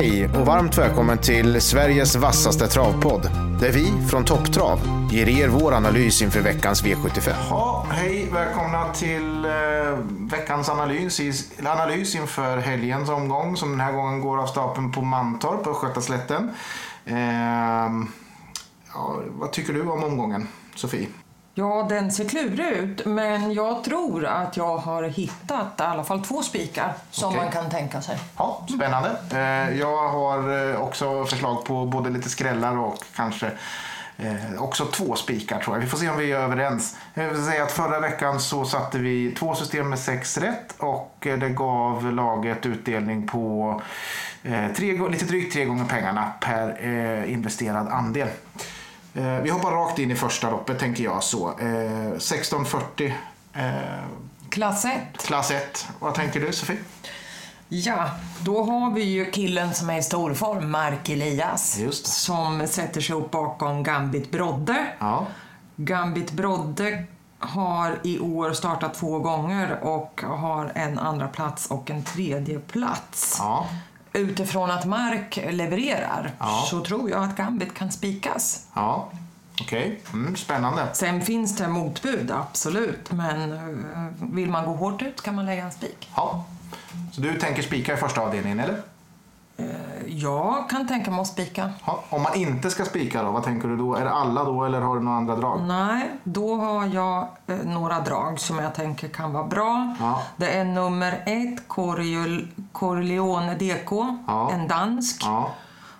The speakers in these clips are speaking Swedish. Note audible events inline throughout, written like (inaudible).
Hej och varmt välkommen till Sveriges vassaste travpodd. Där vi från Topptrav ger er vår analys inför veckans V75. Ja, hej, välkomna till eh, veckans analys, i, analys inför helgens omgång som den här gången går av stapeln på Mantorp på Östgötaslätten. Eh, ja, vad tycker du om omgången, Sofie? Ja, den ser klurig ut, men jag tror att jag har hittat i alla fall två spikar som Okej. man kan tänka sig. Ja, spännande. Eh, jag har eh, också förslag på både lite skrällar och kanske eh, också två spikar tror jag. Vi får se om vi är överens. Jag vill säga att förra veckan så satte vi två system med sex rätt och eh, det gav laget utdelning på eh, tre, lite drygt tre gånger pengarna per eh, investerad andel. Eh, vi hoppar rakt in i första loppet tänker jag så. Eh, 1640 eh, Klass 1. klass 1. Vad tänker du Sofie? Ja, då har vi ju killen som är i stor form, Mark Elias. Som sätter sig upp bakom Gambit Brodde. Ja. Gambit Brodde har i år startat två gånger och har en andra plats och en tredje plats. Ja. Utifrån att Mark levererar Ja. så tror jag att Gambit kan spikas. Ja, okej. Mm, spännande. Sen finns det motbud, absolut. Men eh, vill man gå hårt ut kan man lägga en spik. Ja. Så du tänker spika i första avdelningen, eller? Jag kan tänka mig att spika. Ja. Om man inte ska spika då, vad tänker du då? Är det alla då eller har du några andra drag? Nej, då har jag eh, några drag som jag tänker kan vara bra. Ja. Det är nummer ett, Coriol- Corleone DK, Ja. en dansk.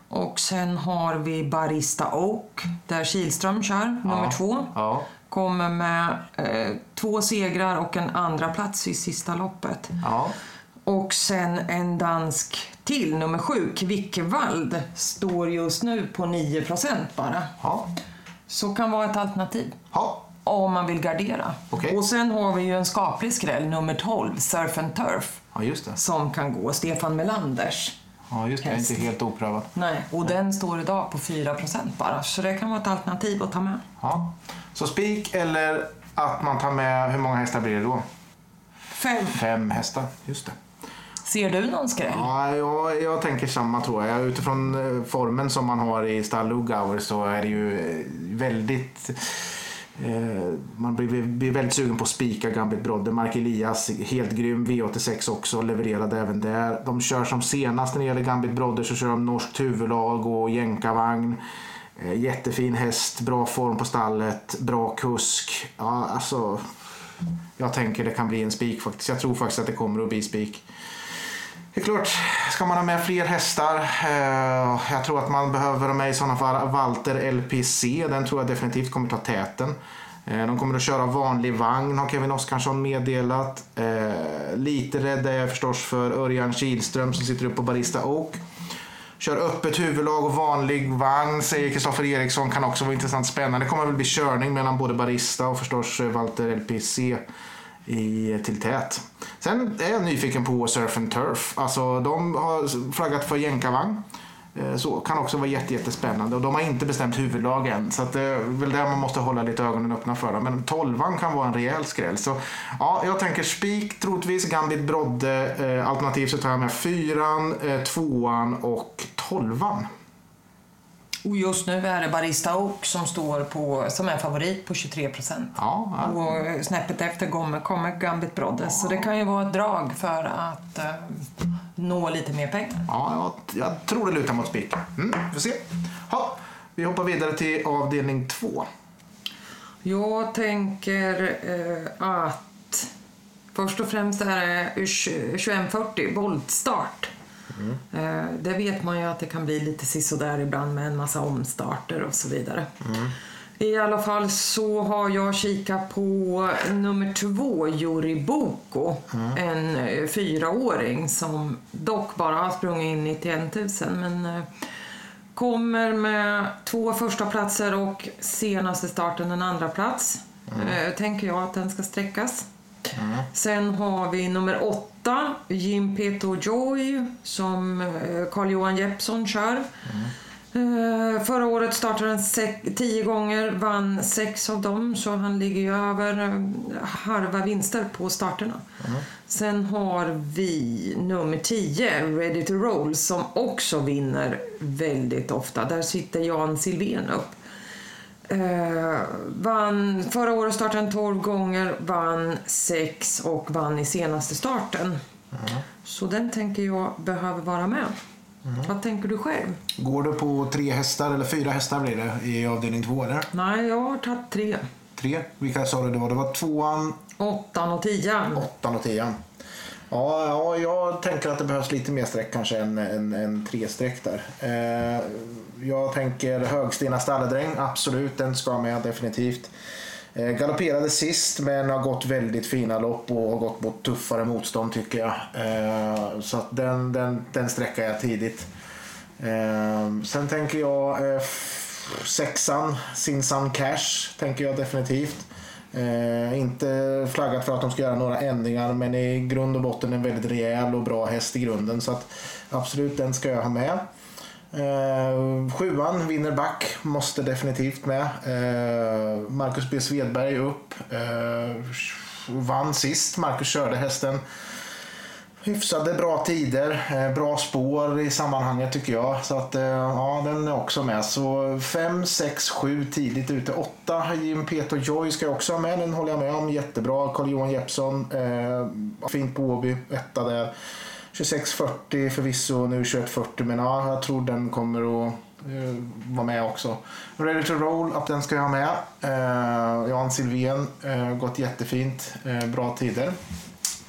Och sen har vi Barista Oak, där Kihlström kör, nummer två. Kommer med eh, två segrar och en andra plats i sista loppet. Och sen en dansk till, nummer sju, Kvickevald, står just nu på 9% bara. ja. Så kan vara ett alternativ. ja. Om man vill gardera. Okej. Och sen har vi ju en skaplig skräll, nummer 12, Surf and Turf, ja just det. som kan gå. Stefan Melanders. Ja, just det. Häst. Inte helt oprövad. Nej, och den står idag på 4% bara. Så det kan vara ett alternativ att ta med. Ja. Så spik eller att man tar med, hur många hästar blir det då? Fem. Fem hästar, just det. Ser du någon skräll? Ja, jag, jag tänker samma tror jag. Utifrån eh, formen som man har i stall Lugauer så är det ju eh, väldigt... Eh, man blir, blir väldigt sugen på att spika Gambit Brodde. Mark Elias, helt grym. V86 också, levererade även där. De kör som senast när det gäller Gambit Brodde så kör de norskt huvudlag och jänkarvagn. Eh, jättefin häst, bra form på stallet, bra kusk. Ja, alltså, jag tänker det kan bli en spik faktiskt. Jag tror faktiskt att det kommer att bli spik. Det är klart, ska man ha med fler hästar? Eh, jag tror att man behöver ha med i sådana fall Walter LPC. Den tror jag definitivt kommer ta täten. Eh, de kommer att köra vanlig vagn har Kevin Oskarsson meddelat. Eh, lite rädd är jag förstås för Örjan Kihlström som sitter uppe på Barista Oak. Kör öppet huvudlag och vanlig vagn säger Kristoffer Eriksson. Kan också vara intressant spännande. Det kommer väl bli körning mellan både Barista och förstås eh, Walter LPC i, till tät. Sen är jag nyfiken på Surf and Turf. Alltså, de har flaggat för jänkarvagn. Eh, så kan också vara jätte, jättespännande. Och de har inte bestämt huvudlag än. Så att det är väl där man måste hålla lite ögonen öppna för. dem. Men tolvan kan vara en rejäl skräll. Så ja, jag tänker spik troligtvis, Gambit Brodde. Eh, alternativt så tar jag med fyran, eh, tvåan och tolvan. Och just nu är det Barista Oak som står på, som är favorit på 23 Ja, ja. Och snäppet efter kommer, kommer Gambit Brodde. Så det kan ju vara ett drag för att eh, nå lite mer pengar. Ja, jag, jag tror det lutar mot spik. Mm, vi får se. Ja, vi hoppar vidare till avdelning två. Jag tänker eh, att först och främst är det 2140 voltstart. Eh, det vet man ju att det kan bli lite sisådär ibland med en massa omstarter och så vidare. I alla fall så har jag kikat på nummer två, Juri Boko. En eh, fyraåring som dock bara har sprungit in 91 000 men eh, kommer med två första platser och senaste starten en andra plats. Eh, tänker jag att den ska sträckas. Sen har vi nummer åtta, Jim Peto Joy, som eh, Carl-Johan Jeppsson kör. Eh, förra året startade han tio gånger, vann sex av dem så han ligger ju över eh, halva vinster på starterna. Sen har vi nummer 10, Ready to Roll, som också vinner väldigt ofta. Där sitter Jan Silvén upp. Eh, vann, förra året startade han 12 gånger, vann 6 och vann i senaste starten. Så den tänker jag behöver vara med. Vad tänker du själv? Går du på tre hästar, eller fyra hästar blir det, i avdelning två eller? Nej, jag har tagit tre. Tre? Vilka sa du det var? Det var tvåan, Åttan och tian. åttan och tian. Ja, ja, jag tänker att det behövs lite mer streck kanske än, än, än tre streck där. Eh, jag tänker Högstena stalledräng, absolut, den ska med definitivt. Eh, galopperade sist men har gått väldigt fina lopp och har gått mot tuffare motstånd tycker jag. Eh, så att den, den, den sträckar jag tidigt. Eh, sen tänker jag eh, sexan, Sinsan Cash, tänker jag definitivt. Eh, inte flaggat för att de ska göra några ändringar men i grund och botten en väldigt rejäl och bra häst i grunden. Så att absolut den ska jag ha med. Eh, sjuan, vinner back, måste definitivt med. Eh, Marcus B Svedberg upp. Eh, vann sist, Marcus körde hästen. Hyfsade bra tider, eh, bra spår i sammanhanget tycker jag. Så att eh, ja, den är också med. Så 5, 6, 7 tidigt ute. 8 Jim Peter Joy ska jag också ha med. Den håller jag med om. Jättebra. Carl-Johan Jeppsson. Eh, fint på Åby. Etta där. 26.40 förvisso, nu 21.40 men ja, jag tror den kommer att eh, vara med också. Ready to roll, att den ska jag ha med. Eh, Jan Silvén, eh, gått jättefint. Eh, bra tider.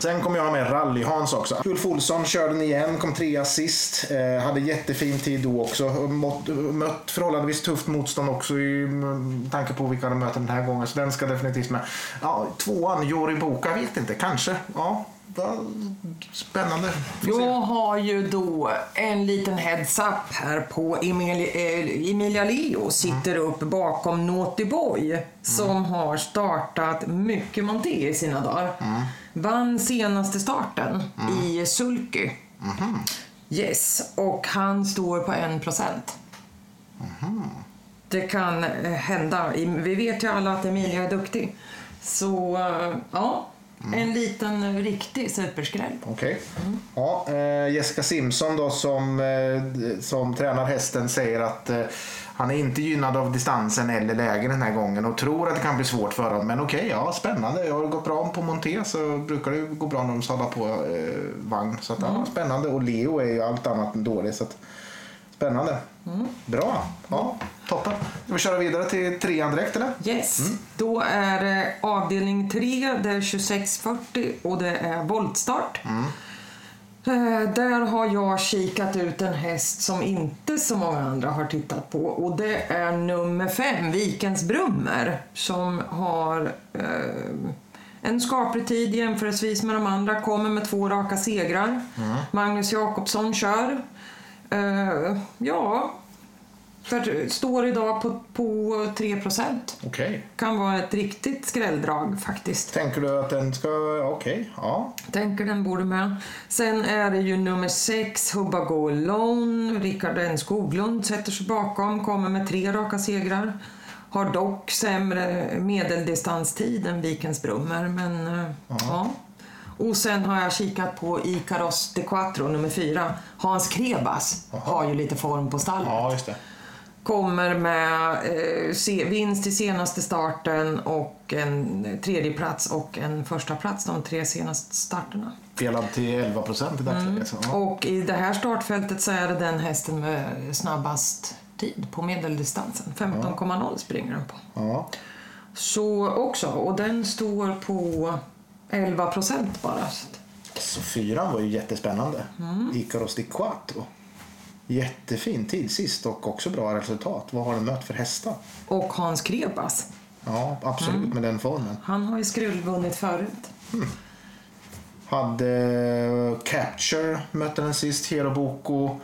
Sen kommer jag ha med Rally-Hans också. Ulf Olsson körde den igen, kom trea sist. Eh, hade jättefin tid då också. Mött, mött förhållandevis tufft motstånd också i tanke på vilka de möter den här gången. Så den ska definitivt med. Ja, tvåan, Jori Boka, vet inte. Kanske. Ja, spännande. Jag har ju då en liten heads-up här på Emilia, eh, Emilia Leo sitter upp bakom Naughty Boy som har startat mycket monté i sina dagar. Vann senaste starten i Sulky. Yes, och han står på en procent. Det kan eh, hända. Vi vet ju alla att Emilia är duktig. Så eh, ja, en liten riktig superskräll. Okej. Ja, eh, Jessica Simpson då som, eh, som tränar hästen säger att eh, han är inte gynnad av distansen eller lägen den här gången och tror att det kan bli svårt för honom. Men okej, ja spännande. Jag har gått bra på monté så brukar det gå bra när de sadlar på eh, vagn. Så att, ja, spännande. Och Leo är ju allt annat än dålig. Så att, spännande. Bra. Ja, toppen. Ska vi köra vidare till trean direkt eller? Yes, då är det avdelning 3, det är 2640 och det är voltstart. Eh, Där har jag kikat ut en häst som inte så många andra har tittat på och det är nummer 5, Vikens Brummer, som har eh, en skaplig tid jämförelsevis med de andra, kommer med två raka segrar. Magnus Jakobsson kör. Eh, ja, för, står idag på, på 3 Okej. Kan vara ett riktigt skrälldrag faktiskt. Tänker du att den ska... Okej, ja. Tänker den borde med. Sen är det ju nummer 6, Hubba Go Alone. Rickard N Skoglund sätter sig bakom, kommer med tre raka segrar. Har dock sämre medeldistanstid än Vikens Brummer, men eh, ja. Och sen har jag kikat på Icaros de Quattro, nummer 4. Hans Krebas har ju lite form på stallet. Ja. Kommer med eh, vinst i senaste starten och en tredje plats och en första plats de tre senaste starterna. Delad till 11 procent i dagsläget. Ja. Och i det här startfältet så är det den hästen med snabbast tid på medeldistansen. 15,0 springer den på. Ja. Så också, och den står på 11 procent bara. Så fyran var ju jättespännande. Icaros di Quattro. Jättefin tid sist och också bra resultat. Vad har den mött för hästar? Och Hans Krebas, Ja, absolut med den formen. han har ju skrullvunnit förut. Hade eh, Capture mötte den sist. Hero Boko.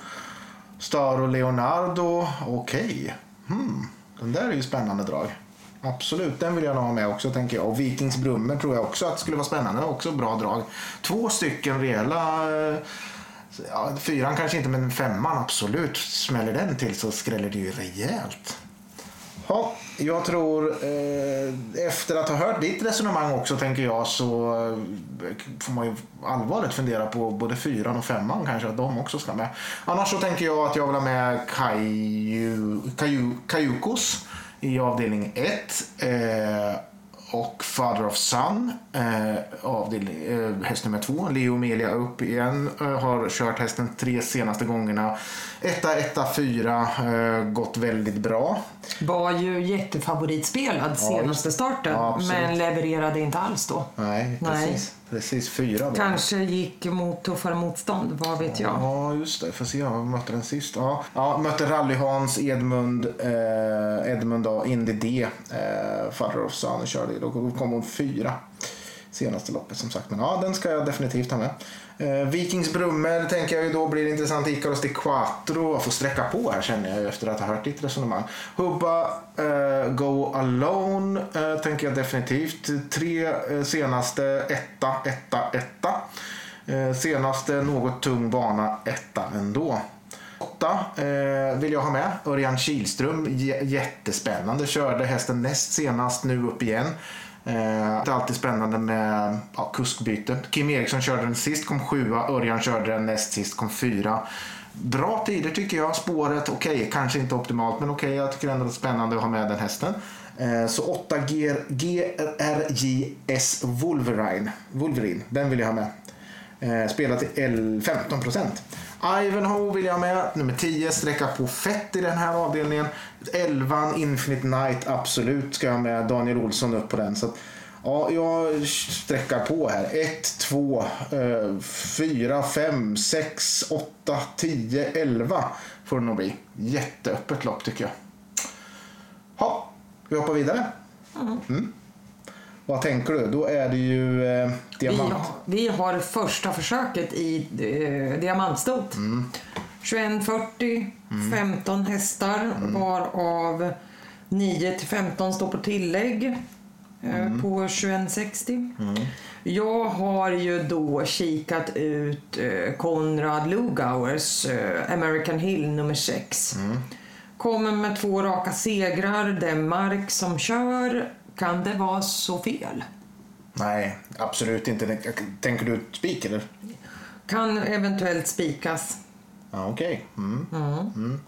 Star och Leonardo. Okej. Hmm. Den där är ju spännande drag. Absolut, den vill jag nog ha med också tänker jag. Och Vikings Brummer tror jag också att skulle vara spännande. Också bra drag. Två stycken rejäla eh, Ja, fyran kanske inte, men femman absolut. Smäller den till så skräller det ju rejält. Ja, jag tror eh, efter att ha hört ditt resonemang också tänker jag så eh, får man ju allvarligt fundera på både fyran och femman kanske att de också ska med. Annars så tänker jag att jag vill ha med Kaju, Kaju, Kajukos i avdelning 1. Eh, och Father of Sun, eh, avdelning, eh, häst nummer två. Leo Melia upp igen. Eh, har kört hästen tre senaste gångerna. Etta, etta, fyra. Eh, gått väldigt bra. Var ju jättefavoritspelad senaste starten, Ja, men levererade inte alls då. Nej, Nej. Precis. Fyra då. Kanske gick mot tuffare motstånd, vad vet jag. Ja, just det. Får se jag mötte den sist. Ja, ja mötte Rally-Hans, Edmund, eh, Edmund då, Indy D, eh, Father of Sun körde. Då kom hon fyra senaste loppet som sagt. Men ja, den ska jag definitivt ha med. Eh, Vikings Brummer tänker jag ju då blir intressant. Icaros di Quattro. Jag får sträcka på här känner jag ju efter att ha hört ditt resonemang. Hubba eh, Go Alone eh, tänker jag definitivt. Tre eh, senaste etta, etta, etta. Eh, senaste något tung bana, etta ändå. Åtta eh, vill jag ha med. Örjan Kihlström, jättespännande. Körde hästen näst senast, nu upp igen. Eh, det är alltid spännande med ja, kuskbyte. Kim Eriksson körde den sist, kom sjua. Örjan körde den näst sist, kom fyra. Bra tider tycker jag. Spåret, okej, kanske inte optimalt, men okej, jag tycker ändå det är spännande att ha med den hästen. Eh, så 8 GRJS Wolverine. Wolverine, den vill jag ha med. Eh, spelar till L 15 procent. Ivanhoe vill jag ha med. Nummer 10 sträcka på fett i den här avdelningen. 11 Infinite Night absolut ska jag med. Daniel Olsson upp på den. Så att, ja, jag sträckar på här. 1, 2, 4, 5, 6, 8, 10, 11 får det nog bli. Jätteöppet lopp tycker jag. Ja, vi hoppar vidare. Mm. Vad tänker du? Då är det ju eh, Vi diamant. har, vi har första försöket i eh, diamantstot. Mm. 2140, 15 hästar Mm. varav 9 till 15 står på tillägg eh, Mm. på 2160. Jag har ju då kikat ut eh, Konrad Lugauers eh, American Hill nummer 6. Mm. Kommer med två raka segrar, det är Mark som kör. Kan det vara så fel? Nej, absolut inte. Tänker du spik eller? Kan eventuellt spikas. Ja, okej. Mm.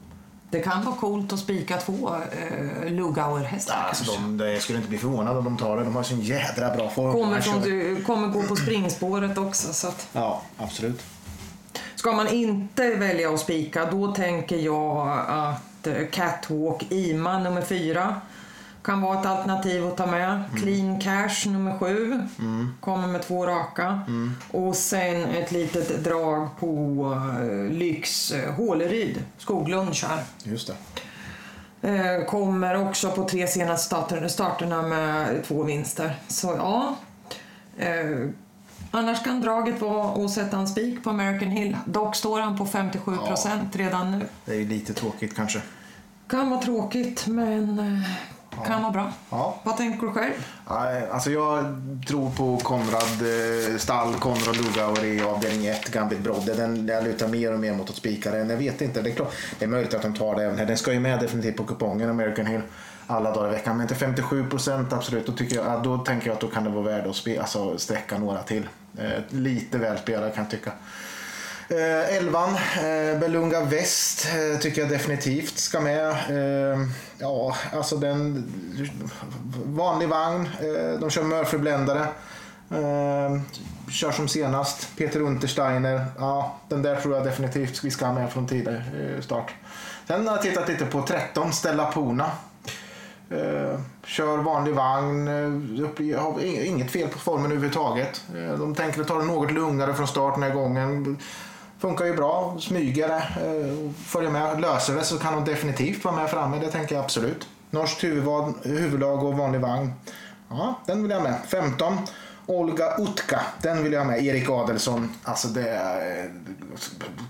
Det kan vara coolt att spika två eh, Lugauer-hästar Alltså, de, jag skulle inte bli förvånad om de tar det. De har sån jädra bra form. Kommer, från, du, kommer gå på springspåret också. Så att, Ja, absolut. ska man inte välja att spika, då tänker jag att eh, Catwalk Ima nummer fyra kan vara ett alternativ att ta med. Clean Cash nummer sju kommer med två raka. Och sen ett litet drag på uh, Lyx uh, Håleryd, Skoglund kör. Just det. Eh, kommer också på tre senaste starter, starterna med två vinster. Så ja. Eh, annars kan draget vara att sätta en spik på American Hill. Dock står han på 57 procent redan nu. Det är lite tråkigt kanske. Kan vara tråkigt men eh, kan vara bra. Ja. Vad tänker du själv? Alltså jag tror på Konrad eh, Stall, Konrad Lugauer i avdelning 1, Gambit Brodde. Den jag lutar mer och mer mot att spika den. Jag vet inte, det är, klart, det är möjligt att de tar det även här. Den ska ju med definitivt på kupongen American Hill alla dagar i veckan. Men till 57 procent absolut, då, tycker jag, ja, då tänker jag att då kan det vara värde att spe, alltså, sträcka några till. Eh, lite väl spelad kan jag tycka. Eh, elvan, eh, Belunga Väst eh, tycker jag definitivt ska med. Eh, ja, alltså den... Vanlig vagn. Eh, de kör Murphy-bländare. Eh, kör som senast. Peter Untersteiner. Ja, den där tror jag definitivt vi ska ha med från tidigare eh, start. Sen har jag tittat lite på 13, Stella Pona. Eh, kör vanlig vagn, eh, upp- har inget fel på formen överhuvudtaget. Eh, de tänker ta det något lugnare från start den här gången. Funkar ju bra, smyger eh, det, följer med. Löser det så kan de definitivt vara med framme, det tänker jag absolut. Norskt huvudvad, huvudlag och vanlig vagn. Ja, den vill jag med. 15. Olga Utka, den vill jag ha med. Erik Adelsson, alltså det är eh,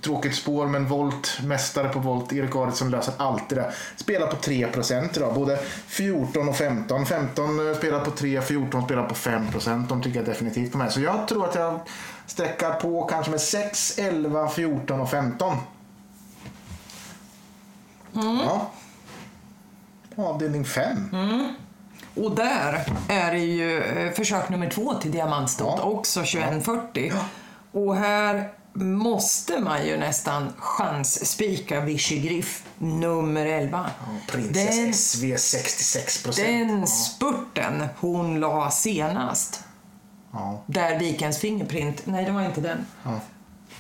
tråkigt spår men volt, mästare på volt. Erik Adelsson löser alltid det. Spelar på 3% idag, både 14 och 15. 15 eh, spelar på 3, 14 spelar på 5%. De tycker jag definitivt på mig. Så jag tror att jag sträckar på kanske med 6, 11, 14 och 15. Ja. Avdelning 5. Och där är det ju eh, försök nummer två till diamantstot, Ja. också 2140. Och här måste man ju nästan chansspika Vichy Griff nummer 11. Princess Den- SV 66 procent. Den spurten hon la senast, Ja. där Vikens Fingerprint, nej det var inte den.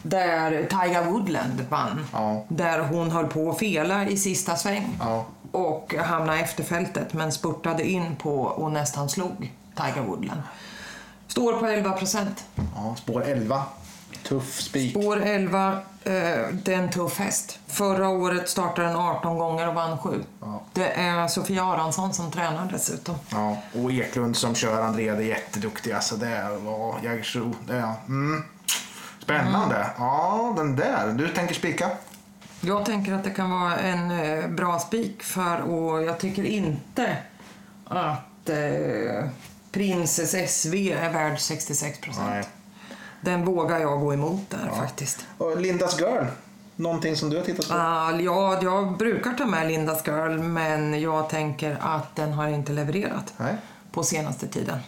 Där Tiger Woodland vann. Ja. Där hon höll på att fela i sista sväng. Ja. Och hamnade efter fältet men spurtade in på och nästan slog Tiger Woodland. Står på 11 procent. ja, spår 11. Tuff spik. Spår 11, eh, det är en tuff häst. Förra året startade den 18 gånger och vann 7. Ja. Det är Sofia Aronsson som tränar dessutom. Ja, och Eklund som kör Andrea, det är jätteduktig. Alltså det var Jägersro. Det är, mm. Spännande. Ja, den där. Du tänker spika? Jag tänker att det kan vara en eh, bra spik för och jag tycker inte att eh, Princess SV är värd 66 procent. Den vågar jag gå emot där faktiskt. Och Lindas Girl. Någonting som du har tittat på? Ah, ja, jag brukar ta med Lindas Girl men jag tänker att den har inte levererat Nej. på senaste tiden.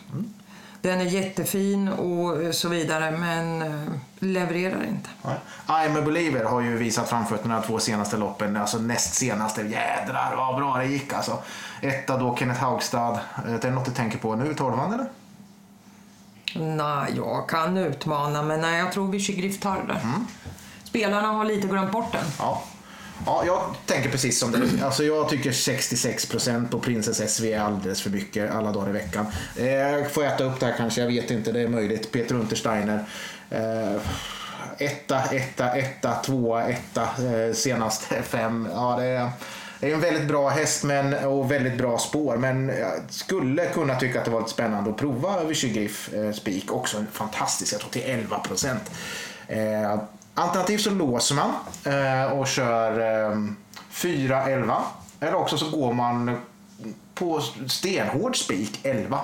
Den är jättefin och så vidare men eh, levererar inte. Nej. I'm a believer har ju visat framfötterna de två senaste loppen. Alltså näst senaste. Jädrar vad bra det gick alltså. Etta då Kenneth Haugstad. Eh, Det är något du tänker på nu? Tolvan eller? Nej, jag kan utmana, men nej, jag tror Vichy Griff tar det där. Spelarna har lite glömt bort den. Ja. Ja, jag tänker precis som du. (clears throat) Alltså jag tycker 66% på Princess SV är alldeles för mycket alla dagar i veckan. Eh, får äta upp det här kanske, jag vet inte, det är möjligt. Peter Untersteiner. Eh, etta, etta, etta, tvåa, etta eh, senast fem. Ja, det är, det är en väldigt bra häst men, och väldigt bra spår. Men jag skulle kunna tycka att det var lite spännande att prova Vichy Griff eh, spik. Också en fantastisk, jag tror till 11 procent. Eh, alternativt så låser man eh, och kör eh, 4-11. Eller också så går man på stenhård spik 11.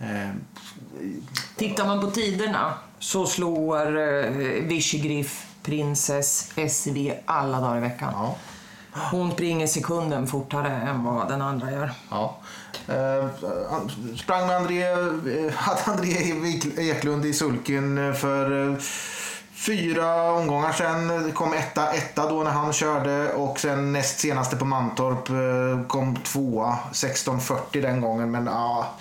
Eh, Tittar man på tiderna så slår eh, Vichy Griff Princess SV alla dagar i veckan. ja. Hon springer sekunden fortare än vad den andra gör. Ja. Eh, sprang med André, eh, (laughs) hade André Eklund i sulken eh, för eh, fyra omgångar sen. Kom etta, etta då när han körde och sen näst senaste på Mantorp kom tvåa. 16.40 den gången men ja,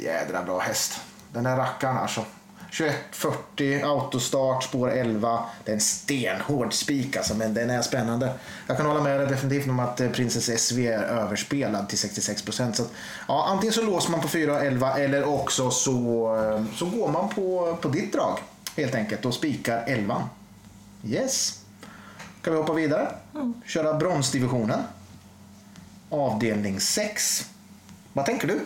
jädra bra häst. Den där rackaren alltså. 21.40 autostart, spår 11. Det är en stenhård spik alltså, men den är spännande. Jag kan hålla med dig definitivt om att eh, Princess SV är överspelad till 66 procent. Ja, antingen så låser man på 4 och 11 eller också så, eh, så går man på, på ditt drag helt enkelt och spikar 11. Yes. Kan vi hoppa vidare? Köra bronsdivisionen. Avdelning 6. Vad tänker du?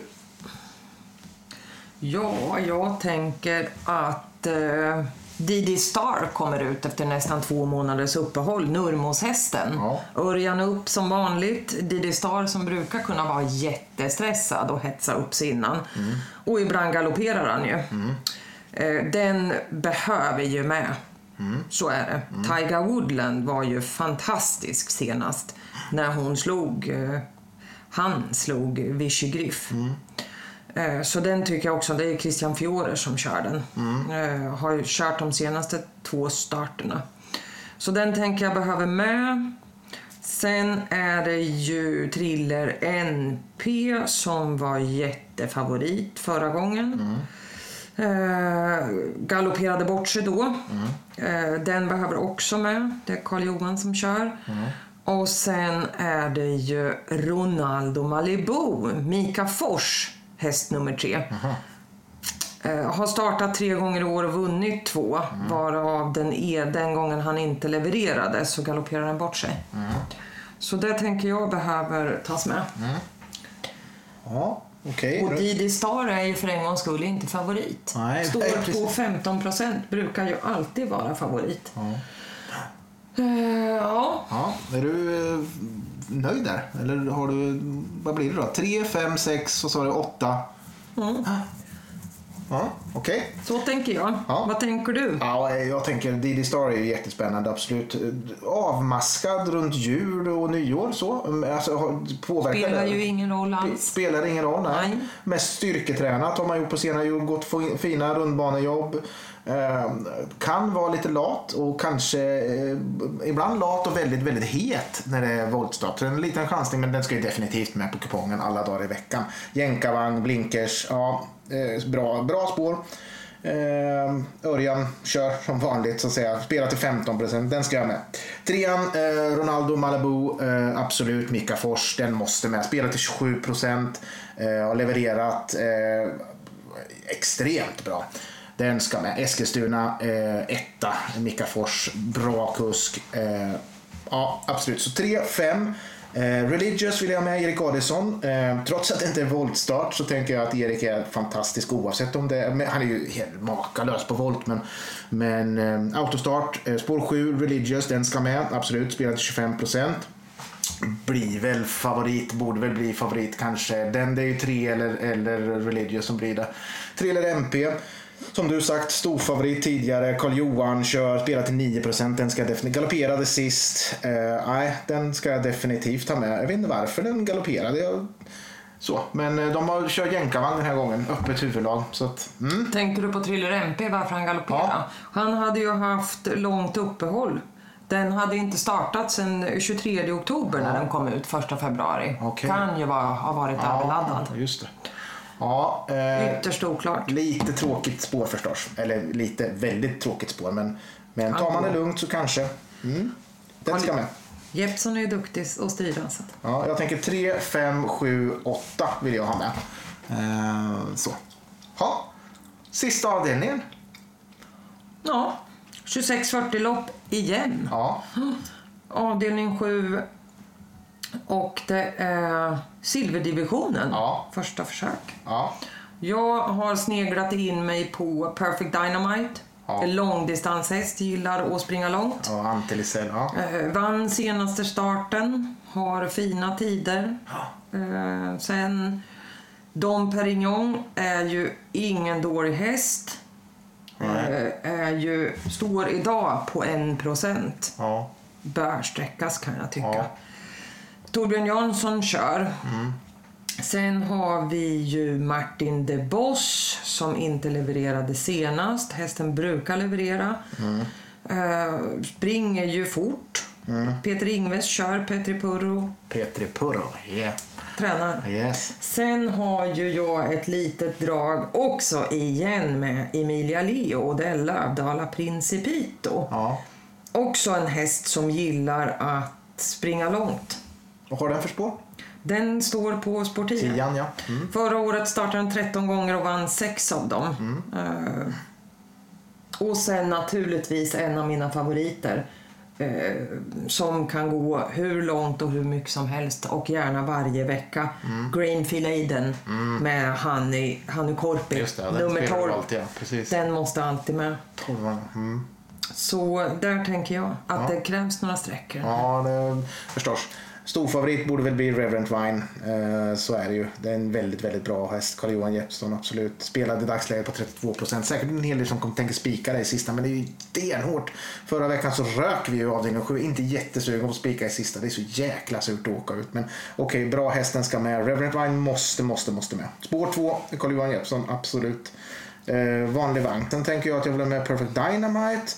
Ja, jag tänker att eh, Didi Star kommer ut efter nästan två månaders uppehåll, Nurmos-hästen. Ja. Örjan upp som vanligt. Didi Star som brukar kunna vara jättestressad och hetsa upp sig innan. Och ibland galopperar han ju. Eh, den behöver ju med. Så är det. Tiger Woodland var ju fantastisk senast när hon slog eh, han slog Vichy Griff. Eh, Så den tycker jag också, det är Christian Fiore som kör den. Eh, Har kört de senaste två starterna. Så den tänker jag behöver med. Sen är det ju Thriller NP som var jättefavorit förra gången. Eh, galopperade bort sig då. Eh, den behöver också med. Det är Karl Johan som kör. Och sen är det ju Ronaldo Malibu, Mika Fors, häst nummer tre. Eh, har startat tre gånger i år och vunnit två, varav den, är, den gången han inte levererade så galopperar den bort sig. Så det tänker jag behöver tas med. Ja. Okej. Och Didi Star är ju för en gångs skull inte favorit. Nej, nej, Står precis. på 15 procent, brukar ju alltid vara favorit. Ja. Eh, ja, Ja, är du eh, nöjd där? Eller har du, vad blir det då? 3, 5, 6 och så har du 8. Mm. Ja, okej. så tänker jag. Ja. Vad tänker du? Ja, jag tänker Didi Star är ju jättespännande, absolut. Avmaskad runt jul och nyår så. Alltså, påverkar Spelar det? ju ingen roll alls. Spelar ingen roll, nej. Nej. Mest styrketränat har man gjort på senare år. Gått fi- fina rundbanejobb. Ehm, kan vara lite lat och kanske eh, ibland lat och väldigt, väldigt het när det är voltstart. Så En liten chansning men den ska ju definitivt med på kupongen alla dagar i veckan. Jänkarvagn, blinkers, ja, eh, bra, bra spår. Eh, Örjan kör som vanligt så att säga. Spelar till 15%, den ska jag med. Trean, eh, Ronaldo Malibu, eh, absolut. Mika Fors, den måste med. Spelar till 27%. Eh, har levererat eh, extremt bra. Den ska med. Eskilstuna, eh, etta. Mikafors, bra kusk. Eh, ja, absolut. Så 3, 5. Eh, Religious vill jag ha med Erik Adelsson. Eh, trots att det inte är voltstart så tänker jag att Erik är fantastisk oavsett om det är, men han är ju helt makalös på volt men, men eh, autostart, eh, spår 7, Religious, den ska med. Absolut, spelar till 25%. Blir väl favorit, borde väl bli favorit kanske. Den det är ju 3 eller, eller Religious som blir det. 3 eller MP. Som du sagt, stor favorit tidigare. Karl Johan kör, spelar till 9%. Den ska jag definitivt, galopperade sist. Eh, nej, den ska jag definitivt ta med. Jag vet inte varför den galopperade. Jag, så. Men eh, de har kört jänkarvagn den här gången. Öppet huvudlag. Så att, mm. Tänker du på Thriller MP, varför han galopperade? Ja. Han hade ju haft långt uppehåll. Den hade inte startat sedan 23 oktober när den kom ut, 1 februari. Okej. Kan ju vara, ha varit. Ja, just det. Ja, eh, Ytterst oklart. Lite tråkigt spår förstås. Eller lite väldigt tråkigt spår. Men, men tar man det lugnt så kanske. Mm. Den ska med. Jeppson är duktig. Så. att- Ja, jag tänker 3, 5, 7, 8 vill jag ha med. Eh, så. Ha. Sista avdelningen. Ja, 2640 lopp igen. Ja. Avdelning 7. Och det är silverdivisionen. Ja. Första försök. Ja. Jag har sneglat in mig på Perfect Dynamite. Ja. Långdistanshäst, gillar att springa långt. Och Antilicell. Ja. Eh, vann senaste starten, har fina tider. Eh, sen Dom Perignon är ju ingen dålig häst. Nej. Eh, är ju, står idag på 1 procent. Ja. Bör sträckas kan jag tycka. Ja. Torbjörn Jansson kör. Sen har vi ju Martin de Boss som inte levererade senast. Hästen brukar leverera. Eh, springer ju fort. Peter Ingves kör, Petri Purro Petri Purro. Yeah. tränar. Yes. Sen har ju jag ett litet drag också igen med Emilia Leo och Della Dala Principito. Ja. Också en häst som gillar att springa långt. Vad har den för spår? Den står på spår 10. Tian, ja. Mm. Förra året startade den 13 gånger och vann 6 av dem. Eh, och sen naturligtvis en av mina favoriter eh, som kan gå hur långt och hur mycket som helst och gärna varje vecka. Grainfield Aiden med Hanny, Hanny Korpi, nummer 12. ja. Precis. Den måste alltid med. Tolvan. Mm. Så där tänker jag att Ja. det krävs några sträckor. Ja, det, förstås. Storfavorit borde väl bli Reverend Vine. Eh, så är det ju. Det är en väldigt, väldigt bra häst. Carl-Johan Jeppsson, absolut. Spelade i dagsläget på 32 procent. Säkert en hel del som kommer tänka spika det i sista, men det är ju stenhårt. Förra veckan så rök vi ju avdelning 7. Inte jättesugen på att spika i sista. Det är så jäkla surt att åka ut. Men okej, bra hästen ska med. Reverend Vine måste, måste, måste med. Spår 2, Carl-Johan Jeppsson, absolut. Eh, vanlig vagn. Sen tänker jag att jag vill ha med Perfect Dynamite.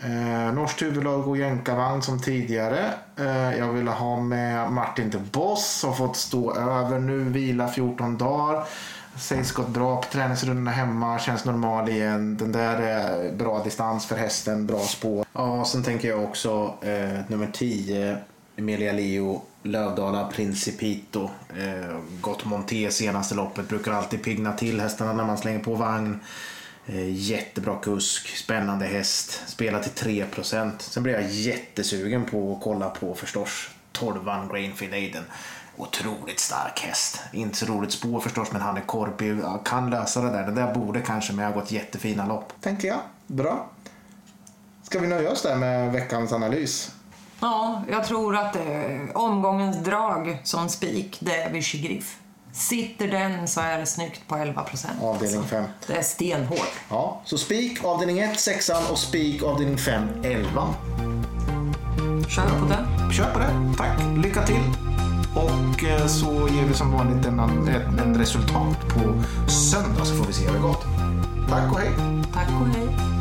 Eh, norskt huvudlag och jänkarvagn som tidigare. Eh, jag ville ha med Martin de Boss som fått stå över nu, vila 14 dagar. Sägs gått bra på träningsrundorna hemma, känns normal igen. Den där är bra distans för hästen, bra spår. Ja, sen tänker jag också eh, nummer 10, Emilia Leo, Lövdala Principito. Eh, gått monté senaste loppet, brukar alltid pigna till hästarna när man slänger på vagn. Eh, jättebra kusk, spännande häst, spelar till 3%. Sen blir jag jättesugen på att kolla på förstås 12 Grainfield Aiden. Otroligt stark häst. Inte så roligt spår förstås, men han är korpig. Ja, Kan lösa det där. Det där borde kanske med ha gått jättefina lopp. Tänker jag. Bra. Ska vi nöja oss där med veckans analys? Ja, jag tror att eh, omgångens drag som spik, det är Vichy Griff. Sitter den så är det snyggt på 11 procent. Avdelning fem. Det är stenhårt. Ja, så spik avdelning 1, 6 och spik avdelning 5, 11. Kör på den. Kör på det. Tack. Lycka till. Och eh, så ger vi som vanligt en, en, en resultat på söndag så får vi se hur det gått. Tack och hej. Tack och hej.